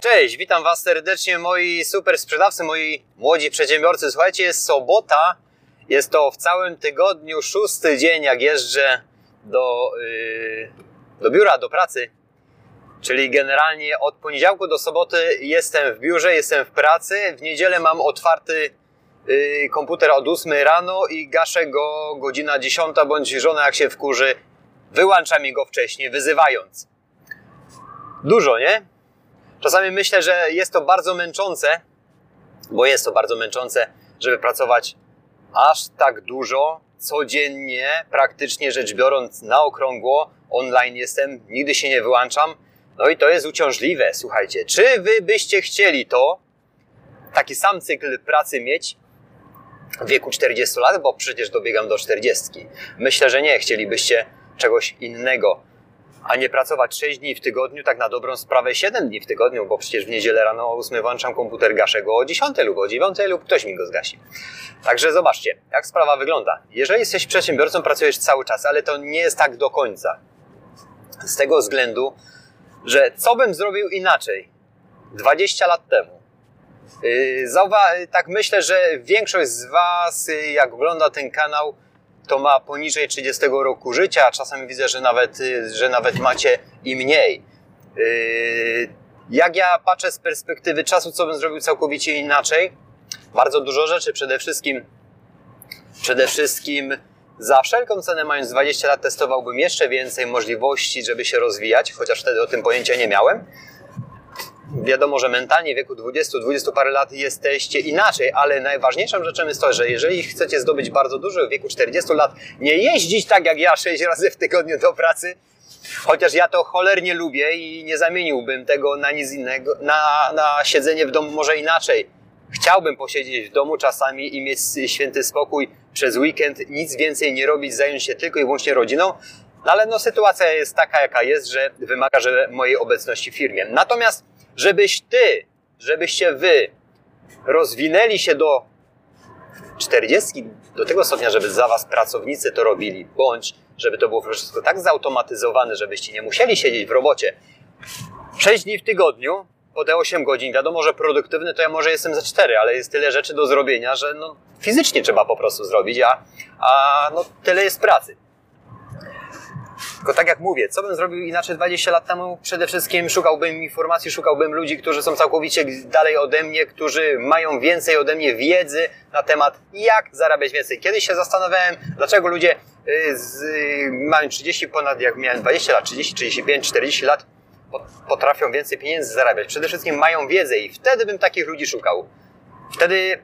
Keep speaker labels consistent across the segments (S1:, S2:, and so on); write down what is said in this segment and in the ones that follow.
S1: Cześć, witam Was serdecznie, moi super sprzedawcy, moi młodzi przedsiębiorcy. Słuchajcie, jest sobota, jest to w całym tygodniu szósty dzień, jak jeżdżę do, yy, do biura, do pracy. Czyli generalnie od poniedziałku do soboty jestem w biurze, jestem w pracy. W niedzielę mam otwarty yy, komputer od 8 rano i gaszę go godzina 10, bądź żona jak się wkurzy, wyłącza mi go wcześniej, wyzywając. Dużo, nie? Czasami myślę, że jest to bardzo męczące, bo jest to bardzo męczące, żeby pracować aż tak dużo, codziennie, praktycznie rzecz biorąc, na okrągło. Online jestem, nigdy się nie wyłączam. No i to jest uciążliwe, słuchajcie. Czy wy byście chcieli to, taki sam cykl pracy mieć w wieku 40 lat, bo przecież dobiegam do 40. Myślę, że nie. Chcielibyście czegoś innego a nie pracować 6 dni w tygodniu, tak na dobrą sprawę 7 dni w tygodniu, bo przecież w niedzielę rano o 8 włączam komputer, gaszę go o 10 lub o 9 lub ktoś mi go zgasi. Także zobaczcie, jak sprawa wygląda. Jeżeli jesteś przedsiębiorcą, pracujesz cały czas, ale to nie jest tak do końca. Z tego względu, że co bym zrobił inaczej 20 lat temu? Yy, tak myślę, że większość z Was, yy, jak ogląda ten kanał, to ma poniżej 30 roku życia, a czasami widzę, że nawet, y, że nawet macie i mniej. Y, jak ja patrzę z perspektywy czasu, co bym zrobił całkowicie inaczej? Bardzo dużo rzeczy. Przede wszystkim, przede wszystkim za wszelką cenę, mając 20 lat, testowałbym jeszcze więcej możliwości, żeby się rozwijać, chociaż wtedy o tym pojęcia nie miałem wiadomo, że mentalnie w wieku 20-20 parę lat jesteście inaczej, ale najważniejszą rzeczą jest to, że jeżeli chcecie zdobyć bardzo dużo w wieku 40 lat, nie jeździć tak jak ja 6 razy w tygodniu do pracy, chociaż ja to cholernie lubię i nie zamieniłbym tego na nic innego, na, na siedzenie w domu może inaczej. Chciałbym posiedzieć w domu czasami i mieć święty spokój przez weekend, nic więcej nie robić, zająć się tylko i wyłącznie rodziną, no ale no, sytuacja jest taka, jaka jest, że wymaga że mojej obecności w firmie. Natomiast żebyś ty, żebyście wy rozwinęli się do 40, do tego stopnia, żeby za was pracownicy to robili, bądź żeby to było wszystko tak zautomatyzowane, żebyście nie musieli siedzieć w robocie 6 dni w tygodniu, po te 8 godzin. Wiadomo, że produktywny to ja może jestem za 4, ale jest tyle rzeczy do zrobienia, że no, fizycznie trzeba po prostu zrobić, a, a no, tyle jest pracy. Tylko tak jak mówię, co bym zrobił inaczej 20 lat temu? Przede wszystkim szukałbym informacji, szukałbym ludzi, którzy są całkowicie dalej ode mnie, którzy mają więcej ode mnie wiedzy na temat, jak zarabiać więcej. Kiedyś się zastanawiałem, dlaczego ludzie y, z, mają 30 ponad, jak miałem 20 lat, 30, 35, 40 lat, potrafią więcej pieniędzy zarabiać. Przede wszystkim mają wiedzę i wtedy bym takich ludzi szukał. Wtedy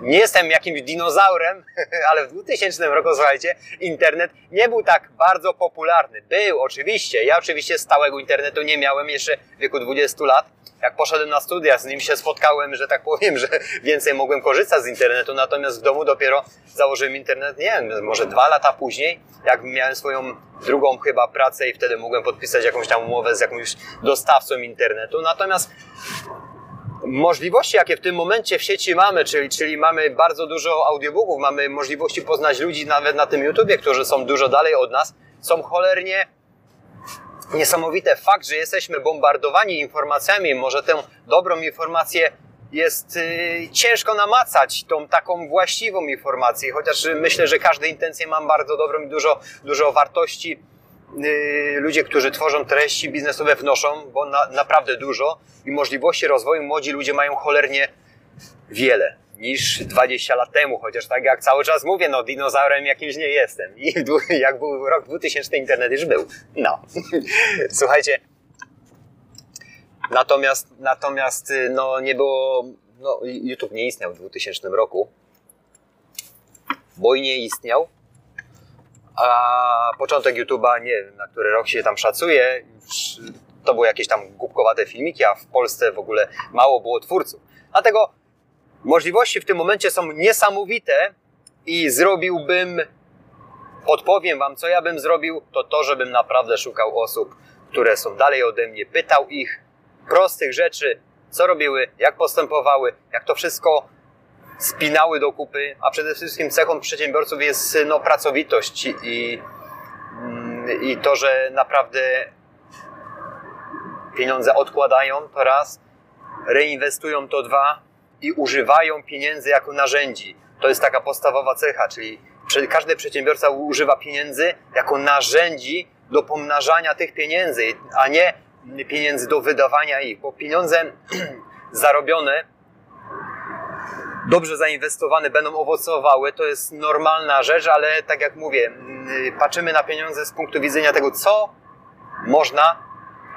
S1: nie jestem jakimś dinozaurem, ale w 2000 roku, słuchajcie, internet nie był tak bardzo popularny. Był oczywiście, ja oczywiście stałego internetu nie miałem jeszcze w wieku 20 lat. Jak poszedłem na studia, z nim się spotkałem, że tak powiem, że więcej mogłem korzystać z internetu, natomiast w domu dopiero założyłem internet, nie wiem, może dwa lata później, jak miałem swoją drugą chyba pracę i wtedy mogłem podpisać jakąś tam umowę z jakimś dostawcą internetu. Natomiast możliwości, jakie w tym momencie w sieci mamy, czyli, czyli mamy bardzo dużo audiobooków, mamy możliwości poznać ludzi nawet na tym YouTubie, którzy są dużo dalej od nas, są cholernie niesamowite. Fakt, że jesteśmy bombardowani informacjami, może tę dobrą informację jest yy, ciężko namacać, tą taką właściwą informację, chociaż myślę, że każde intencje mam bardzo dobrą i dużo, dużo wartości ludzie, którzy tworzą treści biznesowe wnoszą, bo na, naprawdę dużo i możliwości rozwoju młodzi ludzie mają cholernie wiele niż 20 lat temu, chociaż tak jak cały czas mówię, no dinozaurem jakimś nie jestem. I jak był rok 2000, internet już był. No. Słuchajcie. Natomiast, natomiast y, no nie było, no YouTube nie istniał w 2000 roku, bo i nie istniał, a początek YouTube'a, nie wiem, na który rok się tam szacuje, to były jakieś tam głupkowate filmiki, a w Polsce w ogóle mało było twórców. Dlatego możliwości w tym momencie są niesamowite i zrobiłbym, odpowiem Wam, co ja bym zrobił, to to, żebym naprawdę szukał osób, które są dalej ode mnie, pytał ich prostych rzeczy, co robiły, jak postępowały, jak to wszystko spinały do kupy, a przede wszystkim cechą przedsiębiorców jest no, pracowitość i, i to, że naprawdę pieniądze odkładają to raz reinwestują to dwa i używają pieniędzy jako narzędzi. To jest taka podstawowa cecha, czyli każdy przedsiębiorca używa pieniędzy jako narzędzi do pomnażania tych pieniędzy, a nie pieniędzy do wydawania ich, bo pieniądze zarobione, dobrze zainwestowane będą owocowały, to jest normalna rzecz, ale tak jak mówię, patrzymy na pieniądze z punktu widzenia tego, co można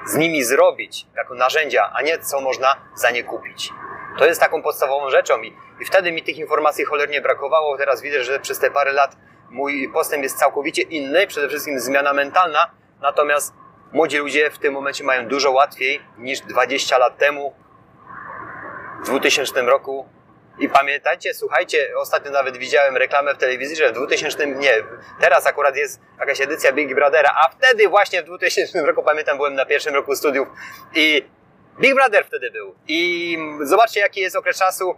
S1: z nimi zrobić jako narzędzia, a nie co można za nie kupić. To jest taką podstawową rzeczą i, i wtedy mi tych informacji cholernie brakowało. Teraz widzę, że przez te parę lat mój postęp jest całkowicie inny, przede wszystkim zmiana mentalna, natomiast młodzi ludzie w tym momencie mają dużo łatwiej niż 20 lat temu, w 2000 roku. I pamiętajcie, słuchajcie, ostatnio nawet widziałem reklamę w telewizji, że w 2000, nie, teraz akurat jest jakaś edycja Big Brothera, a wtedy właśnie w 2000 roku, pamiętam, byłem na pierwszym roku studiów i Big Brother wtedy był. I zobaczcie, jaki jest okres czasu.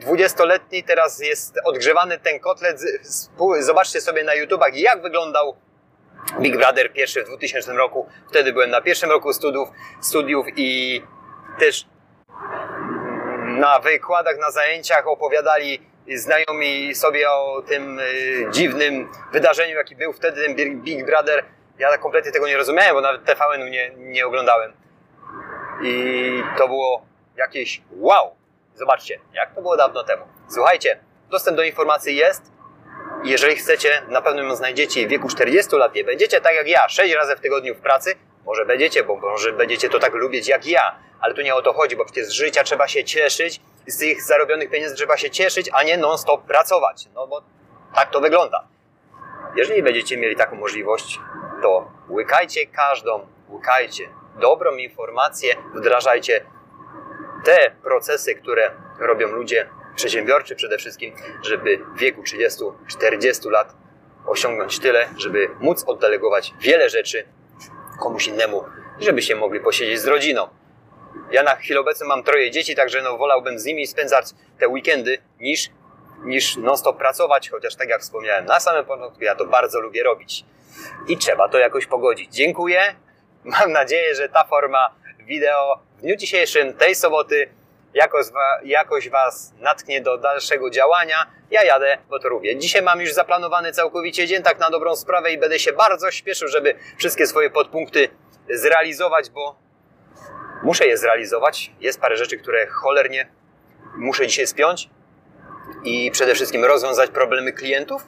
S1: 20-letni, teraz jest odgrzewany ten kotlet. Zobaczcie sobie na YouTubach, jak wyglądał Big Brother pierwszy w 2000 roku. Wtedy byłem na pierwszym roku studiów, studiów i też na wykładach, na zajęciach opowiadali znajomi sobie o tym y, dziwnym wydarzeniu, jaki był wtedy ten Big Brother. Ja kompletnie tego nie rozumiałem, bo nawet TVN nie, nie oglądałem. I to było jakieś wow! Zobaczcie, jak to było dawno temu. Słuchajcie, dostęp do informacji jest. Jeżeli chcecie, na pewno ją znajdziecie w wieku 40 lat. Nie będziecie tak jak ja, 6 razy w tygodniu w pracy. Może będziecie, bo może będziecie to tak lubić jak ja. Ale tu nie o to chodzi, bo przecież z życia trzeba się cieszyć. Z tych zarobionych pieniędzy trzeba się cieszyć, a nie non-stop pracować. No bo tak to wygląda. Jeżeli będziecie mieli taką możliwość, to łykajcie każdą, łykajcie dobrą informację, wdrażajcie te procesy, które robią ludzie przedsiębiorczy przede wszystkim, żeby w wieku 30-40 lat osiągnąć tyle, żeby móc oddelegować wiele rzeczy komuś innemu, żeby się mogli posiedzieć z rodziną. Ja na chwilę obecną mam troje dzieci, także no wolałbym z nimi spędzać te weekendy niż, niż non-stop pracować, chociaż tak jak wspomniałem na samym początku, ja to bardzo lubię robić. I trzeba to jakoś pogodzić. Dziękuję. Mam nadzieję, że ta forma wideo w dniu dzisiejszym, tej soboty, jakoś, jakoś Was natknie do dalszego działania. Ja jadę w Toruwie. Dzisiaj mam już zaplanowany całkowicie dzień, tak na dobrą sprawę i będę się bardzo śpieszył, żeby wszystkie swoje podpunkty zrealizować, bo muszę je zrealizować. Jest parę rzeczy, które cholernie muszę dzisiaj spiąć i przede wszystkim rozwiązać problemy klientów,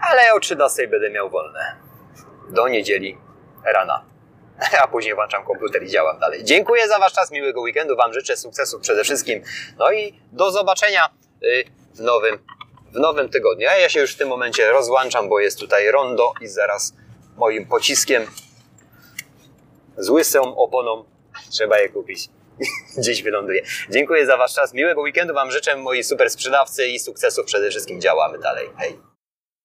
S1: ale o 13 będę miał wolne. Do niedzieli rana. A później włączam komputer i działam dalej. Dziękuję za Wasz czas, miłego weekendu. Wam życzę sukcesu przede wszystkim. No i do zobaczenia y, w nowym, w nowym tygodniu. A ja się już w tym momencie rozłączam, bo jest tutaj rondo i zaraz moim pociskiem z łysą oponą trzeba je kupić. Gdzieś wyląduje. Dziękuję za Wasz czas. Miłego weekendu Wam życzę, moi super sprzedawcy i sukcesów przede wszystkim. Działamy dalej. Hej!